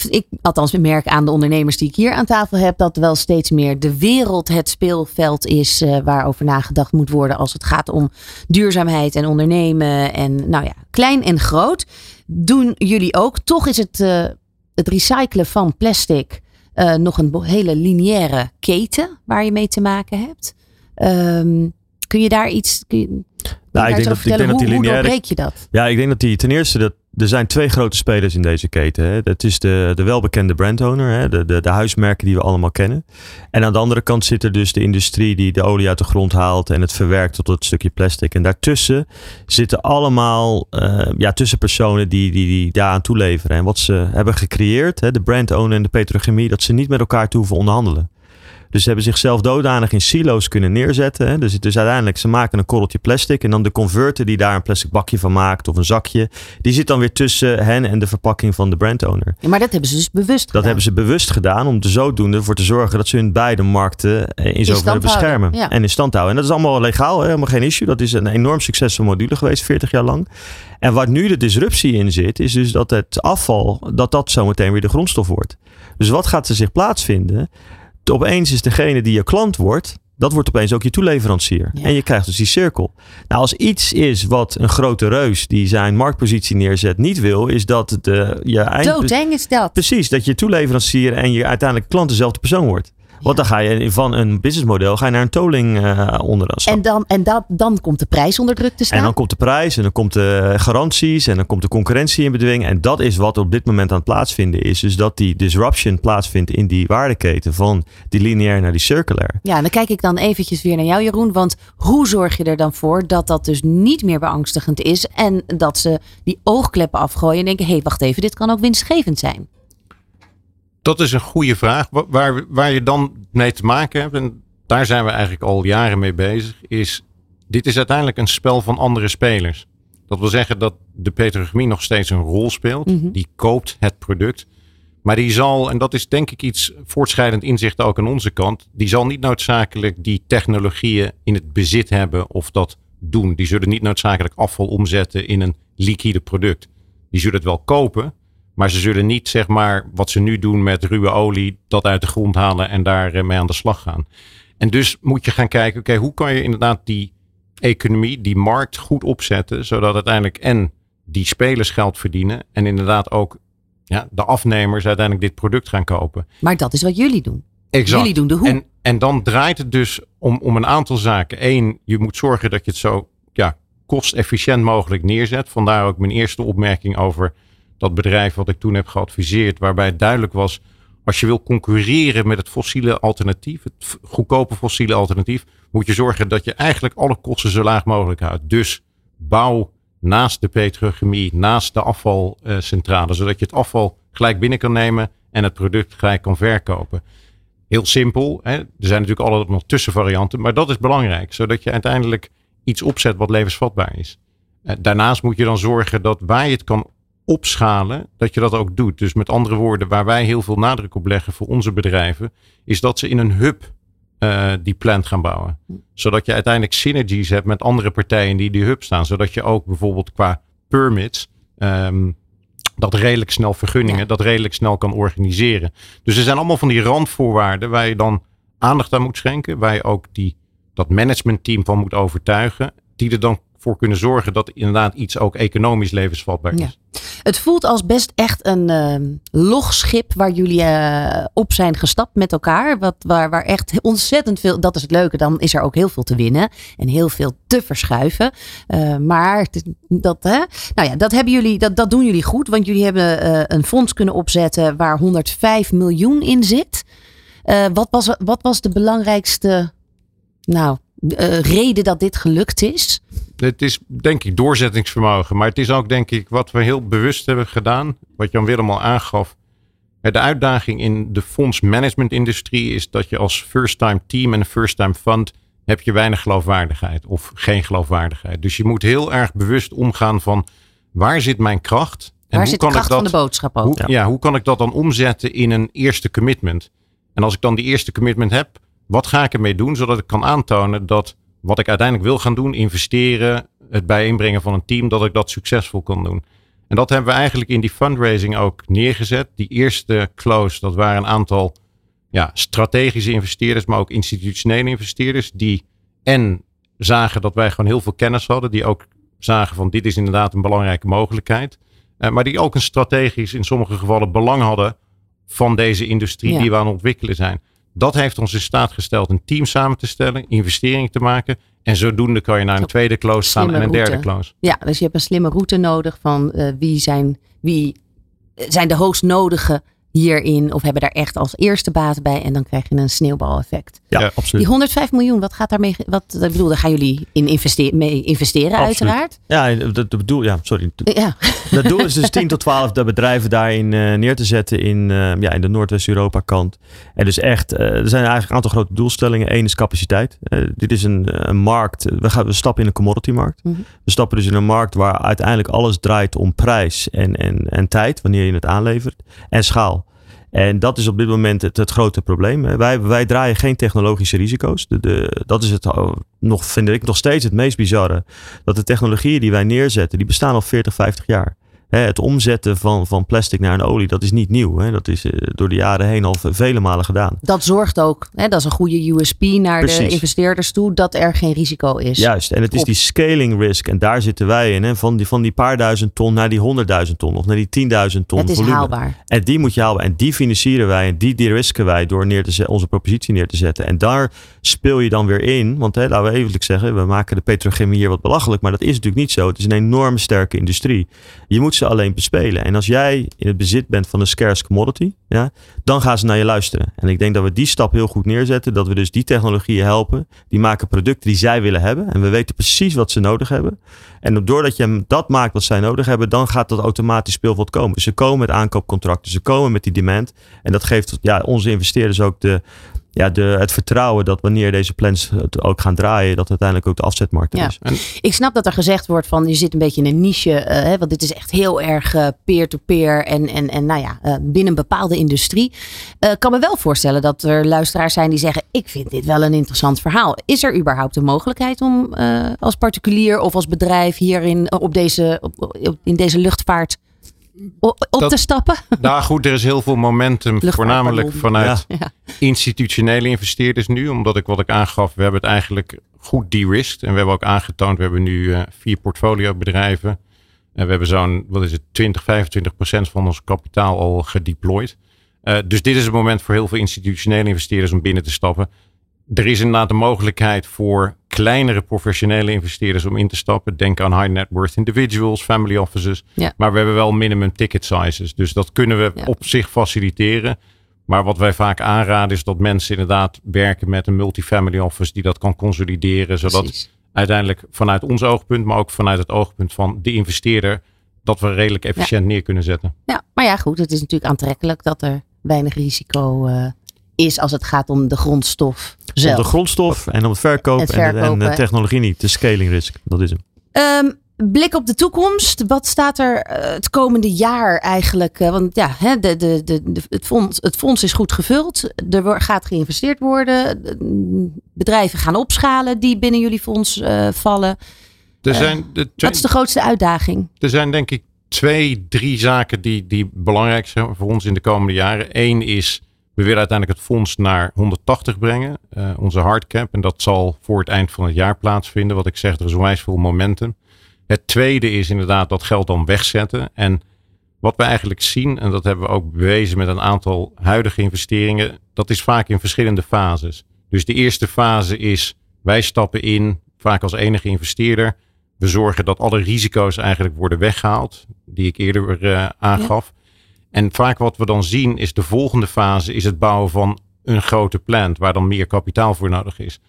ik, althans, merk aan de ondernemers die ik hier aan tafel heb... dat wel steeds meer de wereld het speelveld is... eh, waarover nagedacht moet worden als het gaat om duurzaamheid en ondernemen. En nou ja, klein en groot. Doen jullie ook. Toch is het, eh, het recyclen van plastic... eh, nog een hele lineaire keten waar je mee te maken hebt. Ehm, kun je daar iets, kun je, daar ik denk dat- ik denk dat hoe, die hoe lineaire- doorbreek je dat? Ja, ik denk dat die ten eerste dat er zijn twee grote spelers in deze keten. Hè. Dat is de, de welbekende brandowner, hè, de, de, de huismerken die we allemaal kennen. En aan de andere kant zit er dus de industrie die de olie uit de grond haalt en het verwerkt tot het stukje plastic. En daartussen zitten allemaal eh, ja, tussenpersonen die, die, die daaraan toeleveren. En wat ze hebben gecreëerd, hè, de brandowner en de petrochemie, dat ze niet met elkaar te hoeven onderhandelen. Dus ze hebben zichzelf dodanig in silo's kunnen neerzetten. Hè. Dus, dus uiteindelijk, ze maken een korreltje plastic. En dan de converter die daar een plastic bakje van maakt of een zakje. Die zit dan weer tussen hen en de verpakking van de brandowner. Ja, maar dat hebben ze dus bewust Dat gedaan. hebben ze bewust gedaan om er zodoende ervoor te zorgen dat ze hun beide markten eh, in zoverre beschermen. ja. En in stand houden. En dat is allemaal legaal, hè, helemaal geen issue. Dat is een enorm succesvol module geweest, 40 jaar lang. En waar nu de disruptie in zit, is dus dat het afval, dat dat zometeen weer de grondstof wordt. Dus wat gaat er zich plaatsvinden? Opeens is degene die je klant wordt, dat wordt opeens ook je toeleverancier. Ja. En je krijgt dus die cirkel. Nou, als iets is wat een grote reus die zijn marktpositie neerzet niet wil, is dat de, je eind... Doodeng is dat. Precies, dat je toeleverancier en je uiteindelijk klant dezelfde persoon wordt. Want dan ga je van een businessmodel ga je naar een tolling eh onder En, dan, en dat, dan komt de prijs onder druk te staan. en dan komt de prijs en dan komt de garanties en dan komt de concurrentie in bedwing. En dat is wat op dit moment aan het plaatsvinden is. Dus dat die disruption plaatsvindt in die waardeketen van die lineair naar die circulair. Ja, en dan kijk ik dan eventjes weer naar jou, Jeroen. Want hoe zorg je er dan voor dat dat dus niet meer beangstigend is en dat ze die oogkleppen afgooien en denken: hé, hey, wacht even, dit kan ook winstgevend zijn. Dat is een goede vraag. Wa- Waar, waar je dan mee te maken hebt, en daar zijn we eigenlijk al jaren mee bezig, is dit is uiteindelijk een spel van andere spelers. Dat wil zeggen dat de petrochemie nog steeds een rol speelt. Mhm. Die koopt het product. Maar die zal, en dat is denk ik iets voortschrijdend inzicht ook aan onze kant, die zal niet noodzakelijk die technologieën in het bezit hebben of dat doen. Die zullen niet noodzakelijk afval omzetten in een liquide product. Die zullen het wel kopen, maar ze zullen niet, zeg maar, wat ze nu doen met ruwe olie, dat uit de grond halen en daar mee aan de slag gaan. En dus moet je gaan kijken, oké, hoe kan je inderdaad die economie, die markt goed opzetten, zodat uiteindelijk en die spelers geld verdienen en inderdaad ook ja, de afnemers uiteindelijk dit product gaan kopen. Maar dat is wat jullie doen. Exact. Jullie doen de hoe. En, en dan draait het dus om, om een aantal zaken. Eén, je moet zorgen dat je het zo ja, kostefficiënt mogelijk neerzet. Vandaar ook mijn eerste opmerking over dat bedrijf wat ik toen heb geadviseerd. Waarbij het duidelijk was, als je wil concurreren met het fossiele alternatief, het goedkope fossiele alternatief, moet je zorgen dat je eigenlijk alle kosten zo laag mogelijk houdt. Dus bouw naast de petrochemie, naast de afvalcentrale, zodat je het afval gelijk binnen kan nemen en het product gelijk kan verkopen. Heel simpel. Hè? Er zijn natuurlijk altijd nog tussenvarianten, maar dat is belangrijk, zodat je uiteindelijk iets opzet wat levensvatbaar is. Eh, Daarnaast moet je dan zorgen dat waar je het kan opschalen, dat je dat ook doet. Dus met andere woorden, waar wij heel veel nadruk op leggen voor onze bedrijven, is dat ze in een hub eh, die plant gaan bouwen. Zodat je uiteindelijk synergies hebt met andere partijen die in die hub staan. Zodat je ook bijvoorbeeld qua permits ehm, dat redelijk snel vergunningen, Ja. dat redelijk snel kan organiseren. Dus er zijn allemaal van die randvoorwaarden waar je dan aandacht aan moet schenken. Waar je ook die, dat managementteam van moet overtuigen. Die er dan voor kunnen zorgen dat inderdaad iets ook economisch levensvatbaar is. Ja. Het voelt als best echt een ehm, logschip waar jullie eh, op zijn gestapt met elkaar. Wat, waar, waar echt ontzettend veel, dat is het leuke, dan is er ook heel veel te winnen en heel veel te verschuiven. Eh, maar dat, hè, nou ja, dat, hebben jullie, dat, dat doen jullie goed, want jullie hebben eh, een fonds kunnen opzetten waar 105 miljoen in zit. Wat, was, wat was de belangrijkste nou, eh, reden dat dit gelukt is? Het is denk ik doorzettingsvermogen. Maar het is ook denk ik wat we heel bewust hebben gedaan. Wat Jan Willem al aangaf. De uitdaging in de fondsmanagementindustrie is dat je als first-time team en een first-time fund heb je weinig geloofwaardigheid of geen geloofwaardigheid. Dus je moet heel erg bewust omgaan van waar zit mijn kracht? En waar zit de kracht van de boodschap ook? Hoe, ja, hoe kan ik dat dan omzetten in een eerste commitment? En als ik dan die eerste commitment heb, wat ga ik ermee doen zodat ik kan aantonen dat wat ik uiteindelijk wil gaan doen, investeren, het bijeenbrengen van een team, dat ik dat succesvol kan doen. En dat hebben we eigenlijk in die fundraising ook neergezet. Die eerste close, dat waren een aantal ja, strategische investeerders, maar ook institutionele investeerders, die en zagen dat wij gewoon heel veel kennis hadden, die ook zagen van dit is inderdaad een belangrijke mogelijkheid, uh, maar die ook een strategisch in sommige gevallen belang hadden van deze industrie die we aan het ontwikkelen zijn. Dat heeft ons in staat gesteld een team samen te stellen, investeringen te maken. En zodoende kan je naar een tweede close gaan en een derde close. Ja, dus je hebt een slimme route nodig van uh, wie, zijn, wie zijn de hoogst nodige hierin of hebben daar echt als eerste baat bij en dan krijg je een sneeuwbaleffect. Ja, ja, absoluut. Die 105 miljoen, wat gaat daarmee, wat, ik bedoel, daar gaan jullie in investeren, mee investeren absoluut. uiteraard. Ja, dat bedoel, ja, sorry. Ja. Dat doel is dus 10 tot 12 de bedrijven daarin uh, neer te zetten in, uh, ja, in de Noordwest-Europa kant. En dus echt, uh, er zijn eigenlijk een aantal grote doelstellingen. Eén is capaciteit. dit is een, een, markt, we, gaan, we stappen in een commodity markt. Mm -hmm. We stappen dus in een markt waar uiteindelijk alles draait om prijs en, en, en tijd, wanneer je het aanlevert, en schaal. En dat is op dit moment het, grote probleem. Wij, wij draaien geen technologische risico's. De, dat is het oh, nog, vind ik nog steeds het meest bizarre. Dat de technologieën die wij neerzetten, die bestaan al 40, 50 jaar het omzetten van, van plastic naar een olie, dat is niet nieuw. Hè? Dat is eh, door de jaren heen al vele malen gedaan. Dat zorgt ook, hè, dat is een goede USP naar de investeerders toe, dat er geen risico is. Juist, en het is die scaling risk en daar zitten wij in. Hè? Van, die, van die paar duizend ton naar die honderdduizend ton of naar die tienduizend ton. Het is volume. haalbaar. En die moet je halen en die financieren wij en die de-risken wij door neer te onze propositie neer te zetten. En daar speel je dan weer in, want hè, laten we even zeggen, we maken de petrochemie hier wat belachelijk, maar dat is natuurlijk niet zo. Het is een enorm sterke industrie. Je moet ze alleen bespelen. En als jij in het bezit bent van een scarce commodity, ja, dan gaan ze naar je luisteren. En ik denk dat we die stap heel goed neerzetten. Dat we dus die technologieën helpen. Die maken producten die zij willen hebben. En we weten precies wat ze nodig hebben. En doordat je dat maakt wat zij nodig hebben, dan gaat dat automatisch speelveld komen. Ze komen met aankoopcontracten, ze komen met die demand. En dat geeft ja, onze investeerders ook de, ja, de, het vertrouwen dat wanneer deze plans het ook gaan draaien, dat uiteindelijk ook de afzetmarkt ja. is. En, ik snap dat er gezegd wordt van je zit een beetje in een niche, uh, hè, want dit is echt heel erg uh, peer-to-peer en, en, en nou ja, uh, binnen een bepaalde industrie. Ik kan me wel voorstellen dat er luisteraars zijn die zeggen, ik vind dit wel een interessant verhaal. Is er überhaupt een mogelijkheid om als particulier of als bedrijf hierin op deze, op, in deze luchtvaart op te stappen? Nou goed, er is heel veel momentum, voornamelijk vanuit ja. institutionele investeerders nu. Omdat ik wat ik aangaf, we hebben het eigenlijk goed de-risked. En we hebben ook aangetoond, we hebben nu uh, vier portfoliobedrijven. En we hebben zo'n, wat is het, 20, 25 procent van ons kapitaal al gedeployed. Uh, dus dit is het moment voor heel veel institutionele investeerders om binnen te stappen er is inderdaad de mogelijkheid voor kleinere professionele investeerders om in te stappen. Denk aan high net worth individuals, family offices. Ja. Maar we hebben wel minimum ticket sizes. Dus dat kunnen we Ja. op zich faciliteren. Maar wat wij vaak aanraden is dat mensen inderdaad werken met een multifamily office die dat kan consolideren. Zodat Precies. uiteindelijk vanuit ons oogpunt, maar ook vanuit het oogpunt van de investeerder, dat we redelijk efficiënt neer kunnen zetten. Ja, maar ja, goed, het is natuurlijk aantrekkelijk dat er weinig risico eh, is als het gaat om de grondstof zelf. Om de grondstof en om het verkoop Het en, de- en technologie niet. De scaling risk, dat is hem. Ehm, blik op de toekomst. Wat staat er eh, het komende jaar eigenlijk? Eh, want ja, hè, de, de, de, de- het, fonds, het fonds is goed gevuld. Er gaat geïnvesteerd worden. De- Bedrijven gaan opschalen die binnen jullie fonds eh, vallen. Er zijn, de Wat is de grootste uitdaging? Er zijn denk ik twee, drie zaken die, die belangrijk zijn voor ons in de komende jaren. Eén is, we willen uiteindelijk het fonds naar 180 brengen, eh, onze hardcap. En dat zal voor het eind van het jaar plaatsvinden. Wat ik zeg, er is onwijs veel momentum. Het tweede is inderdaad dat geld dan wegzetten. En Wat we eigenlijk zien, en dat hebben we ook bewezen met een aantal huidige investeringen, dat is vaak in verschillende fases. Dus de eerste fase is, wij stappen in, vaak als enige investeerder. We zorgen dat alle risico's eigenlijk worden weggehaald, die ik eerder uh, aangaf. En vaak wat we dan zien is de volgende fase is het bouwen van een grote plant waar dan meer kapitaal voor nodig is.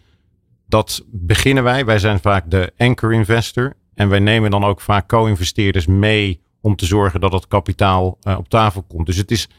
Dat beginnen wij. Wij zijn vaak de anchor investor. En wij nemen dan ook vaak co-investeerders mee om te zorgen dat het kapitaal uh, op tafel komt. Dus het is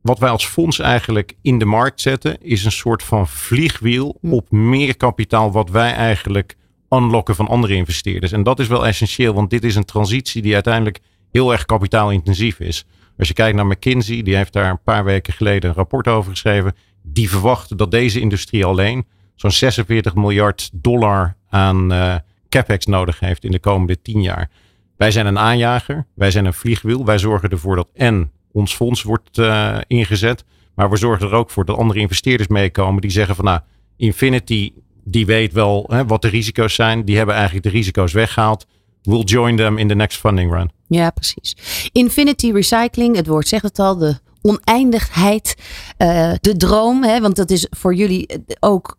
wat wij als fonds eigenlijk in de markt zetten, is een soort van vliegwiel op meer kapitaal wat wij eigenlijk unlocken van andere investeerders. En dat is wel essentieel, want dit is een transitie die uiteindelijk heel erg kapitaalintensief is. Als je kijkt naar McKinsey, die heeft daar een paar weken geleden een rapport over geschreven. Die verwachten dat deze industrie alleen zo'n 46 miljard dollar aan uh, capex nodig heeft in de komende 10 jaar. Wij zijn een aanjager, wij zijn een vliegwiel. Wij zorgen ervoor dat en ons fonds wordt uh, ingezet, maar we zorgen er ook voor dat andere investeerders meekomen die zeggen van nou, Infinity die weet wel hè, wat de risico's zijn. Die hebben eigenlijk de risico's weggehaald. We'll join them in the next funding run. Ja, precies. Infinity Recycling, het woord zegt het al, de oneindigheid, uh, de droom. Hè, want dat is voor jullie ook,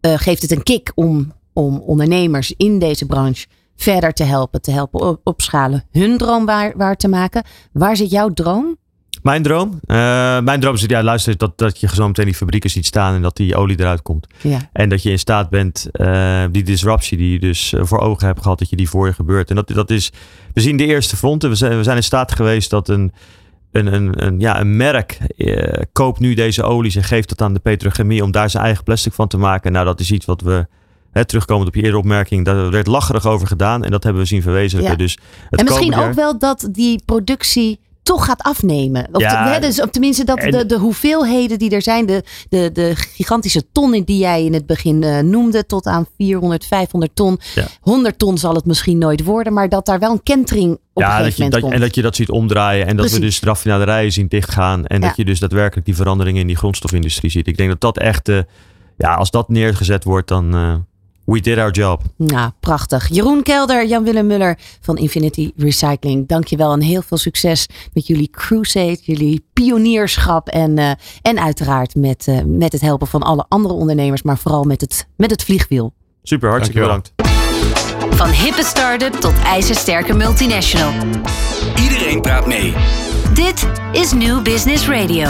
uh, geeft het een kick om, om ondernemers in deze branche verder te helpen, te helpen opschalen, hun droom waar, waar te maken. Waar zit jouw droom? Mijn droom? Uh, mijn droom is ja, luister, dat, dat je zo meteen die fabrieken ziet staan en dat die olie eruit komt. Ja. En dat je in staat bent, uh, die disruptie die je dus eh, voor ogen hebt gehad, dat je die voor je gebeurt. En dat, dat is, we zien de eerste fronten. We zijn, we zijn in staat geweest dat een, een, een, een, ja, een merk koopt nu deze olies en geeft dat aan de petrochemie om daar zijn eigen plastic van te maken. Nou, dat is iets wat we Hè, terugkomend op je eerdere opmerking, daar werd lacherig over gedaan en dat hebben we zien verwezenlijken. Ja. Dus en misschien ook wel dat die productie toch gaat afnemen. Of, ja, dus, of tenminste dat de, de hoeveelheden die er zijn, de, de, de gigantische tonnen die jij in het begin uh, noemde, tot aan 400, 500 ton. Ja. 100 ton zal het misschien nooit worden, maar dat daar wel een kentering op ja, een dat je, dat. En dat je dat ziet omdraaien en dat we dus de raffinaderijen zien dichtgaan en dat je dus daadwerkelijk die veranderingen in die grondstofindustrie ziet. Ik denk dat dat echt, uh, ja, als dat neergezet wordt, dan... Uh, We did our job. Nou, prachtig. Jeroen Kelder, Jan-Willem Muller van Infinity Recycling. Dankjewel en heel veel succes met jullie crusade, jullie pionierschap en, uh, en uiteraard met, uh, met het helpen van alle andere ondernemers, maar vooral met het, met het vliegwiel. Super, hartstikke bedankt. Van hippe start-up tot ijzersterke multinational. Iedereen praat mee. Dit is New Business Radio.